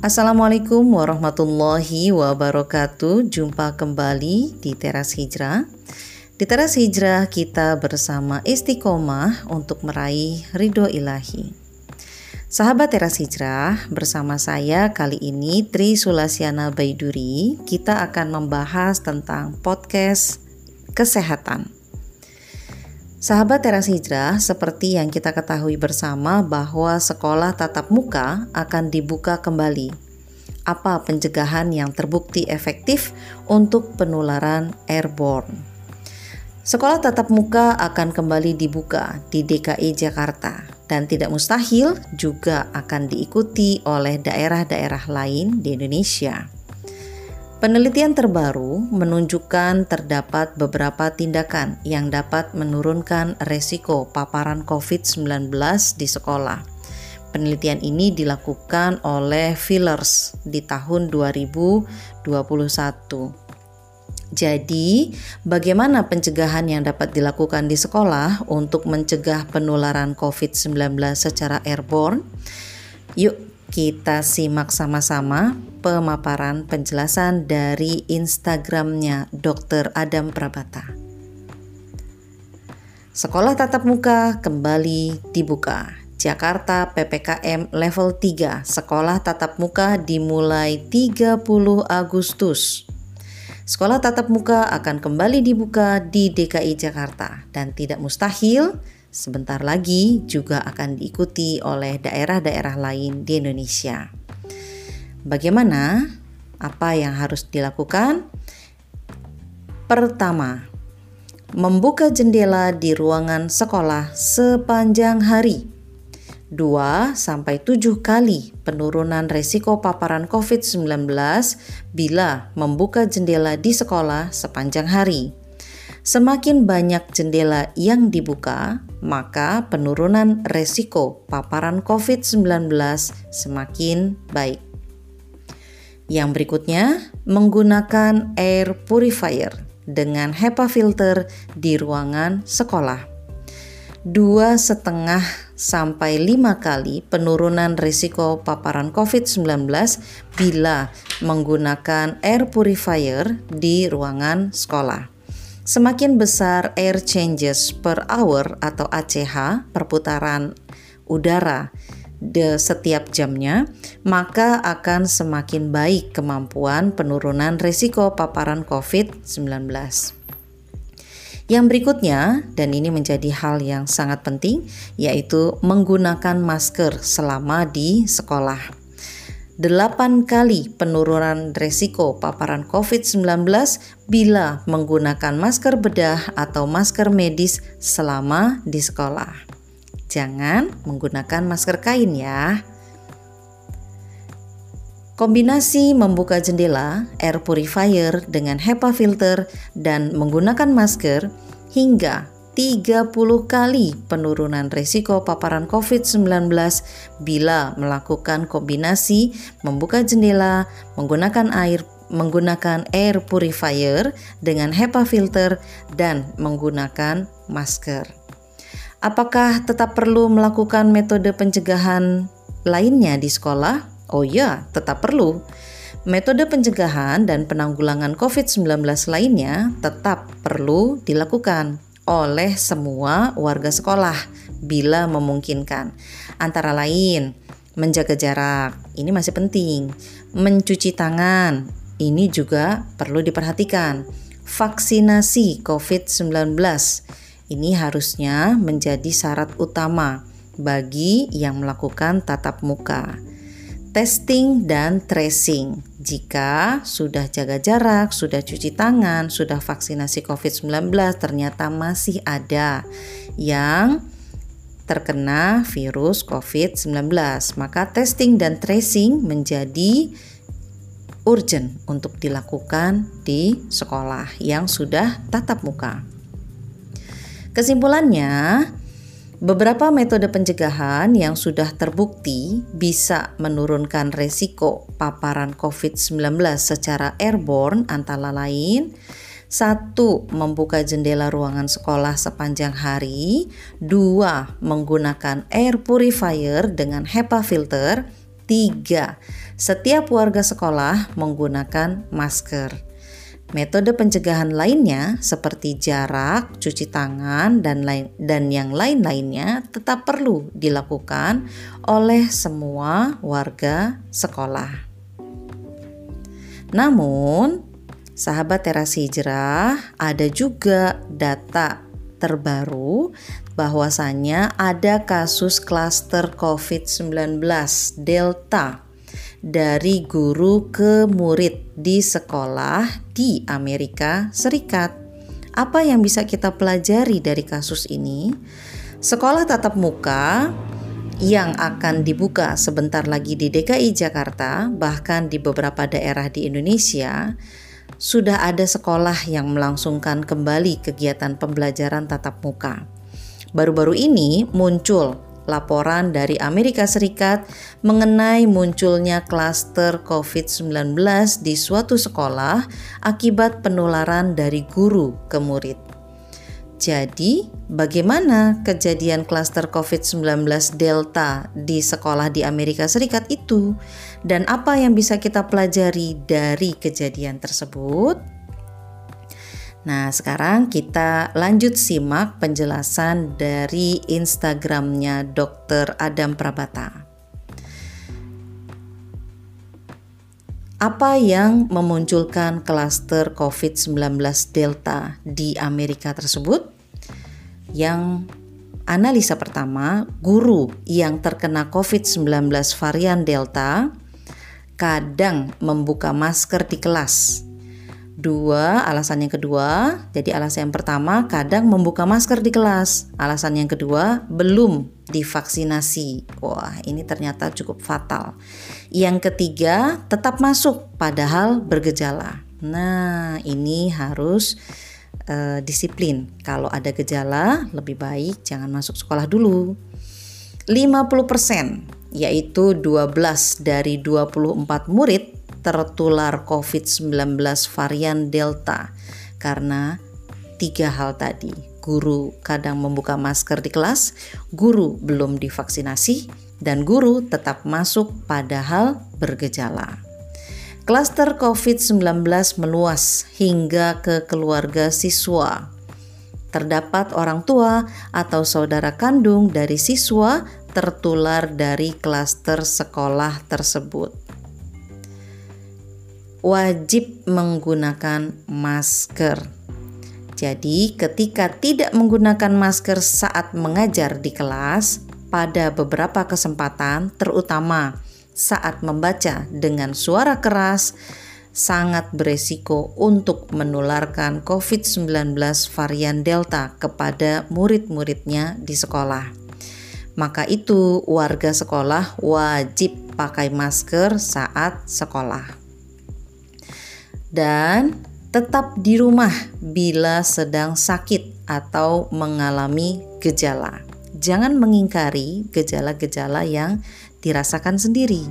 Assalamualaikum warahmatullahi wabarakatuh. Jumpa kembali di Teras Hijrah. Di Teras Hijrah kita bersama istiqomah untuk meraih ridho ilahi. Sahabat Teras Hijrah, bersama saya kali ini Tri Sulasiana Baiduri, kita akan membahas tentang podcast kesehatan. Sahabat Teras Hijrah, seperti yang kita ketahui bersama bahwa sekolah tatap muka akan dibuka kembali. Apa pencegahan yang terbukti efektif untuk penularan airborne? Sekolah tatap muka akan kembali dibuka di DKI Jakarta dan tidak mustahil juga akan diikuti oleh daerah-daerah lain di Indonesia. Penelitian terbaru menunjukkan terdapat beberapa tindakan yang dapat menurunkan resiko paparan COVID-19 di sekolah. Penelitian ini dilakukan oleh Fillers di tahun 2021. Jadi, bagaimana pencegahan yang dapat dilakukan di sekolah untuk mencegah penularan COVID-19 secara airborne? Yuk, kita simak sama-sama pemaparan penjelasan dari Instagramnya Dr. Adam Prabata. Sekolah tatap muka kembali dibuka. Jakarta PPKM level 3, sekolah tatap muka dimulai 30 Agustus. Sekolah tatap muka akan kembali dibuka di DKI Jakarta dan tidak mustahil sebentar lagi juga akan diikuti oleh daerah-daerah lain di Indonesia. Bagaimana? Apa yang harus dilakukan? Pertama, membuka jendela di ruangan sekolah sepanjang hari. 2 sampai 7 kali penurunan risiko paparan COVID-19 bila membuka jendela di sekolah sepanjang hari. Semakin banyak jendela yang dibuka, maka penurunan resiko paparan COVID-19 semakin baik. Yang berikutnya, menggunakan air purifier dengan HEPA filter di ruangan sekolah. Dua setengah sampai lima kali penurunan risiko paparan COVID-19 bila menggunakan air purifier di ruangan sekolah. Semakin besar air changes per hour atau ACH, perputaran udara de setiap jamnya, maka akan semakin baik kemampuan penurunan risiko paparan COVID-19. Yang berikutnya, dan ini menjadi hal yang sangat penting, yaitu menggunakan masker selama di sekolah. 8 kali penurunan risiko paparan COVID-19 bila menggunakan masker bedah atau masker medis selama di sekolah. Jangan menggunakan masker kain ya. Kombinasi membuka jendela, air purifier dengan HEPA filter dan menggunakan masker hingga 30 kali penurunan risiko paparan COVID-19 bila melakukan kombinasi membuka jendela, menggunakan air menggunakan air purifier dengan HEPA filter dan menggunakan masker. Apakah tetap perlu melakukan metode pencegahan lainnya di sekolah? Oh ya, tetap perlu. Metode pencegahan dan penanggulangan COVID-19 lainnya tetap perlu dilakukan oleh semua warga sekolah bila memungkinkan. Antara lain, menjaga jarak, ini masih penting. Mencuci tangan, ini juga perlu diperhatikan. Vaksinasi COVID-19 ini harusnya menjadi syarat utama bagi yang melakukan tatap muka testing dan tracing. Jika sudah jaga jarak, sudah cuci tangan, sudah vaksinasi COVID-19, ternyata masih ada yang terkena virus COVID-19, maka testing dan tracing menjadi urgent untuk dilakukan di sekolah yang sudah tatap muka. Kesimpulannya, Beberapa metode pencegahan yang sudah terbukti bisa menurunkan resiko paparan COVID-19 secara airborne antara lain satu, membuka jendela ruangan sekolah sepanjang hari. Dua, menggunakan air purifier dengan HEPA filter. Tiga, setiap warga sekolah menggunakan masker. Metode pencegahan lainnya seperti jarak, cuci tangan, dan lain dan yang lain-lainnya tetap perlu dilakukan oleh semua warga sekolah. Namun, sahabat teras hijrah, ada juga data terbaru bahwasannya ada kasus klaster COVID-19 Delta dari guru ke murid di sekolah di Amerika Serikat. Apa yang bisa kita pelajari dari kasus ini? Sekolah tatap muka yang akan dibuka sebentar lagi di DKI Jakarta, bahkan di beberapa daerah di Indonesia, sudah ada sekolah yang melangsungkan kembali kegiatan pembelajaran tatap muka. Baru-baru ini muncul laporan dari Amerika Serikat mengenai munculnya klaster COVID-19 di suatu sekolah akibat penularan dari guru ke murid. Jadi, bagaimana kejadian klaster COVID-19 Delta di sekolah di Amerika Serikat itu, dan apa yang bisa kita pelajari dari kejadian tersebut? Nah, sekarang kita lanjut simak penjelasan dari Instagramnya Dr. Adam Prabata. Apa yang memunculkan klaster COVID-19 Delta di Amerika tersebut? Yang analisa pertama, guru yang terkena COVID-19 varian Delta kadang membuka masker di kelas Dua, alasan yang kedua, jadi alasan yang pertama kadang membuka masker di kelas. Alasan yang kedua, belum divaksinasi. Wah, ini ternyata cukup fatal. Yang ketiga, tetap masuk padahal bergejala. Nah, ini harus uh, disiplin. Kalau ada gejala, lebih baik jangan masuk sekolah dulu. 50% yaitu 12 dari 24 murid tertular COVID-19 varian Delta karena tiga hal tadi. Guru kadang membuka masker di kelas, guru belum divaksinasi, dan guru tetap masuk padahal bergejala. Klaster COVID-19 meluas hingga ke keluarga siswa. Terdapat orang tua atau saudara kandung dari siswa tertular dari klaster sekolah tersebut wajib menggunakan masker. Jadi, ketika tidak menggunakan masker saat mengajar di kelas, pada beberapa kesempatan, terutama saat membaca dengan suara keras, sangat beresiko untuk menularkan COVID-19 varian Delta kepada murid-muridnya di sekolah. Maka itu, warga sekolah wajib pakai masker saat sekolah dan tetap di rumah bila sedang sakit atau mengalami gejala. Jangan mengingkari gejala-gejala yang dirasakan sendiri.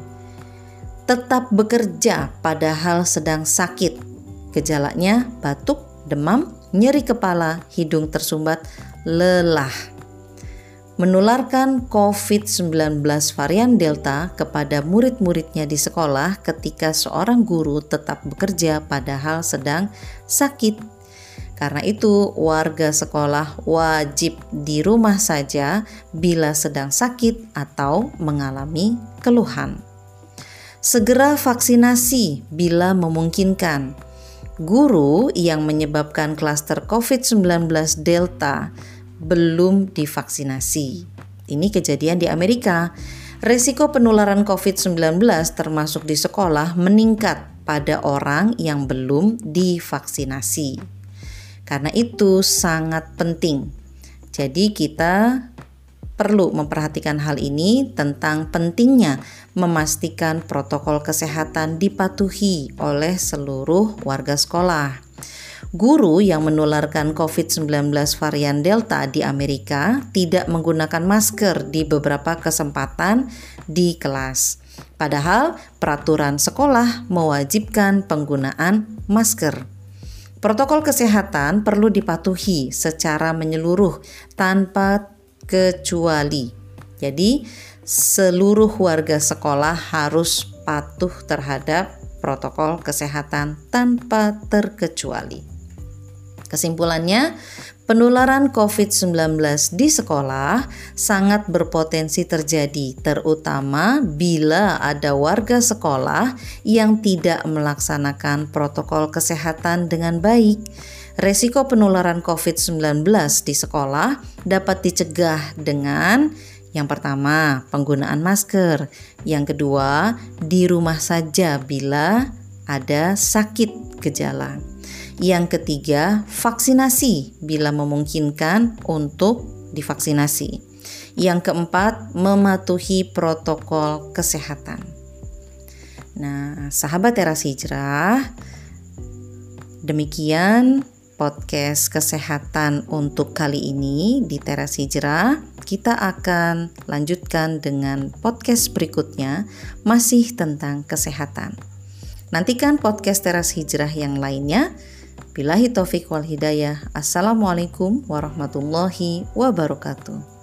Tetap bekerja padahal sedang sakit. Gejalanya batuk, demam, nyeri kepala, hidung tersumbat, lelah menularkan COVID-19 varian Delta kepada murid-muridnya di sekolah ketika seorang guru tetap bekerja padahal sedang sakit. Karena itu, warga sekolah wajib di rumah saja bila sedang sakit atau mengalami keluhan. Segera vaksinasi bila memungkinkan. Guru yang menyebabkan klaster COVID-19 Delta belum divaksinasi. Ini kejadian di Amerika. Resiko penularan COVID-19 termasuk di sekolah meningkat pada orang yang belum divaksinasi. Karena itu sangat penting. Jadi kita perlu memperhatikan hal ini tentang pentingnya memastikan protokol kesehatan dipatuhi oleh seluruh warga sekolah. Guru yang menularkan COVID-19 varian Delta di Amerika tidak menggunakan masker di beberapa kesempatan di kelas. Padahal peraturan sekolah mewajibkan penggunaan masker. Protokol kesehatan perlu dipatuhi secara menyeluruh tanpa kecuali. Jadi, seluruh warga sekolah harus patuh terhadap protokol kesehatan tanpa terkecuali. Kesimpulannya, penularan COVID-19 di sekolah sangat berpotensi terjadi, terutama bila ada warga sekolah yang tidak melaksanakan protokol kesehatan dengan baik. Resiko penularan COVID-19 di sekolah dapat dicegah dengan yang pertama, penggunaan masker. Yang kedua, di rumah saja bila ada sakit gejala. Yang ketiga, vaksinasi bila memungkinkan untuk divaksinasi. Yang keempat, mematuhi protokol kesehatan. Nah, sahabat teras hijrah, demikian podcast kesehatan untuk kali ini di teras hijrah. Kita akan lanjutkan dengan podcast berikutnya, masih tentang kesehatan. Nantikan podcast teras hijrah yang lainnya. Bilahi taufik wal hidayah. Assalamualaikum warahmatullahi wabarakatuh.